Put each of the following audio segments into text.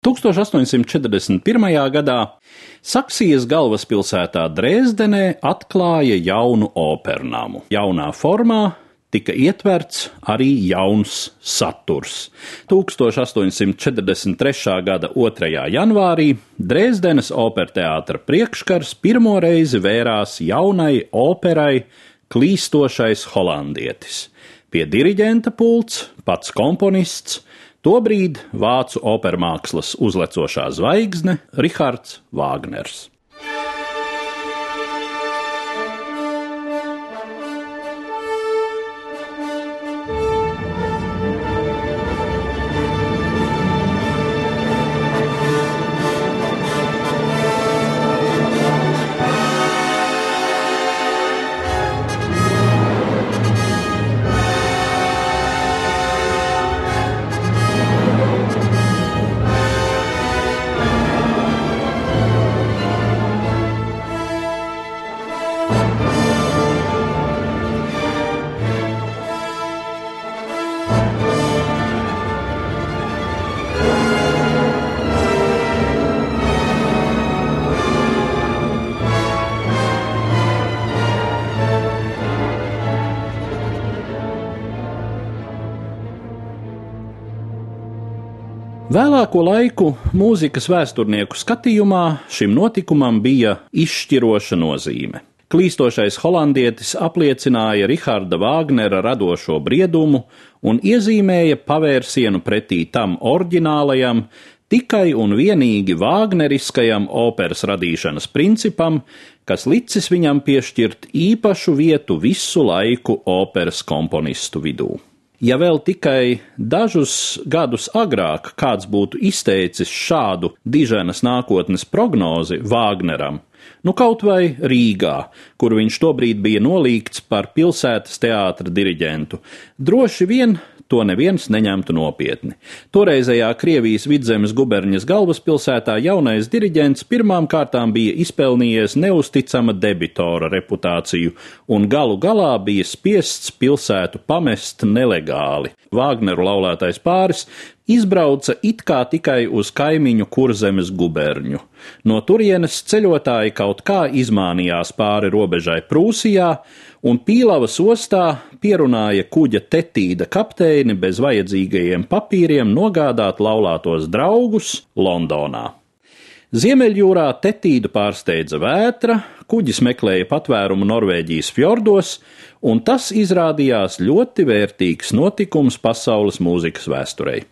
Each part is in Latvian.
1841. gadā Saksijas galvaspilsētā Dresdenē atklāja jaunu opernamu. Jaunā formā tika ietverts arī jauns saturs. 1843. gada 2. janvārī Dresdenes operteātra priekškars pirmo reizi vērās jaunai operai Klīstošais holandietis. Pie diriģenta pults pats komponists Tobrīd vācu opermākslas uzlecošā zvaigzne Rihards Vāgners. Vēlāko laiku mūzikas vēsturnieku skatījumā šim notikumam bija izšķiroša nozīme. Klīstošais holandietis apliecināja Riharda Vāgnera radošo briedumu un iezīmēja pavērsienu pretī tam oriģinālajam, tikai un vienīgi Vāgneriskajam operas radīšanas principam, kas licis viņam piešķirt īpašu vietu visu laiku operas komponistu vidū. Ja vēl tikai dažus gadus agrāk kāds būtu izteicis šādu diženas nākotnes prognozi Vāgneram, nu kaut vai Rīgā, kur viņš tobrīd bija nolīgts par pilsētas teātra diriģentu, droši vien to neviens neņemtu nopietni. Toreizējā Krievijas vidzemes guberņas galvaspilsētā jaunais diriģents pirmām kārtām bija izpelnījies neusticama debitora reputāciju un galu galā bija spiests pilsētu pamest nelegāli. Vāgneru laulātais pāris izbrauca it kā tikai uz kaimiņu kurzemes guberņu. No turienes ceļotāji kaut kā izmānījās pāri robežai Prūsijā, un Pīlavas ostā pierunāja kuģa tetīda kapteini bez vajadzīgajiem papīriem nogādāt laulātos draugus Londonā. Ziemeļjūrā tetīdu pārsteidza vētra, kuģis meklēja patvērumu Norvēģijas fjordos, un tas izrādījās ļoti vērtīgs notikums pasaules mūzikas vēsturei.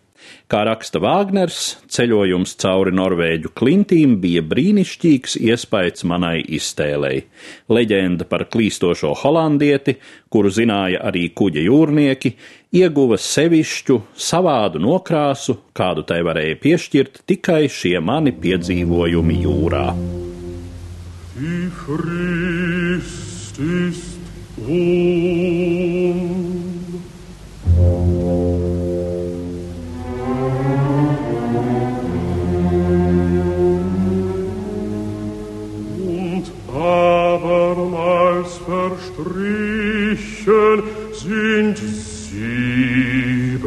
Kā raksta Vāgners, ceļojums cauri Norvēģu klintīm bija brīnišķīgs iespējas manai iztēlei. Leģenda par klīstošo holandieti, kuru zināja arī kuģa jūrnieki, ieguva sevišķu, savādu nokrāsu, kādu tai varēja piešķirt tikai šie mani piedzīvojumi jūrā. Die Christ ist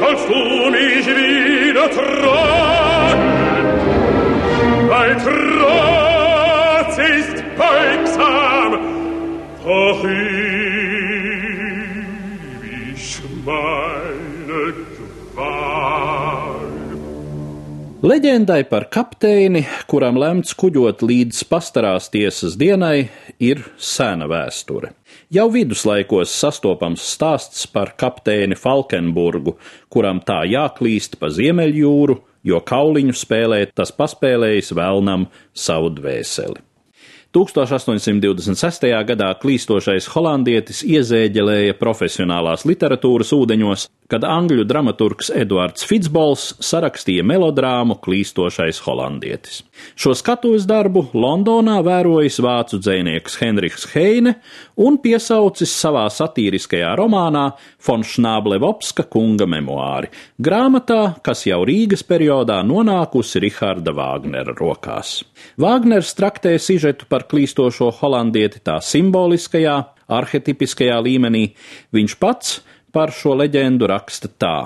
al fumi divino Thron. Weil Trotz ist beugsam, doch ewig meine Qual. Leģendai par kapteini, kuram lemts kuģot līdz pastarās tiesas dienai, ir sena vēsture. Jau viduslaikos sastopams stāsts par kapteini Falkenburgu, kuram tā jāklīst pa Ziemeļjūru, jo kauliņu spēlēt tas paspēlējis vēlnam savu dvēseli. 1826. gadā klīstošais holandietis iezēģelēja profesionālās literatūras ūdeņos, kad angļu dramaturgs Eduards Fitzbols sarakstīja melodrāmu Klīstošais holandietis. Šo skatuves darbu Londonā vērojis vācu dzēnieks Henriks Heine un piesaucis savā satīriskajā romānā Von Šnablevopska kunga memoāri, grāmatā, kas jau Rīgas periodā nonākusi Riharda Vāgnera rokās. Vāgners traktē sižetu par klīstošo holandieti tā simboliskajā, arhetipiskajā līmenī, viņš pats par šo leģendu raksta tā.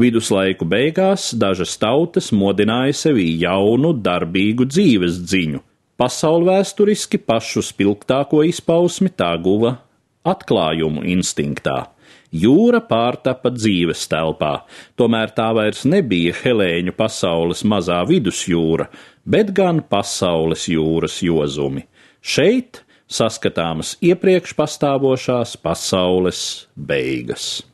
Viduslaiku beigās dažas tautas modināja sevī jaunu, darbīgu dzīves dziņu. Pasaulvēsturiski pašu spilgtāko izpausmi tā guva atklājumu instinktā. Jūra pārtapa dzīves telpā, tomēr tā vairs nebija helēņu pasaules mazā vidusjūra, bet gan pasaules jūras jozumi. Šeit saskatāmas iepriekš pastāvošās pasaules beigas.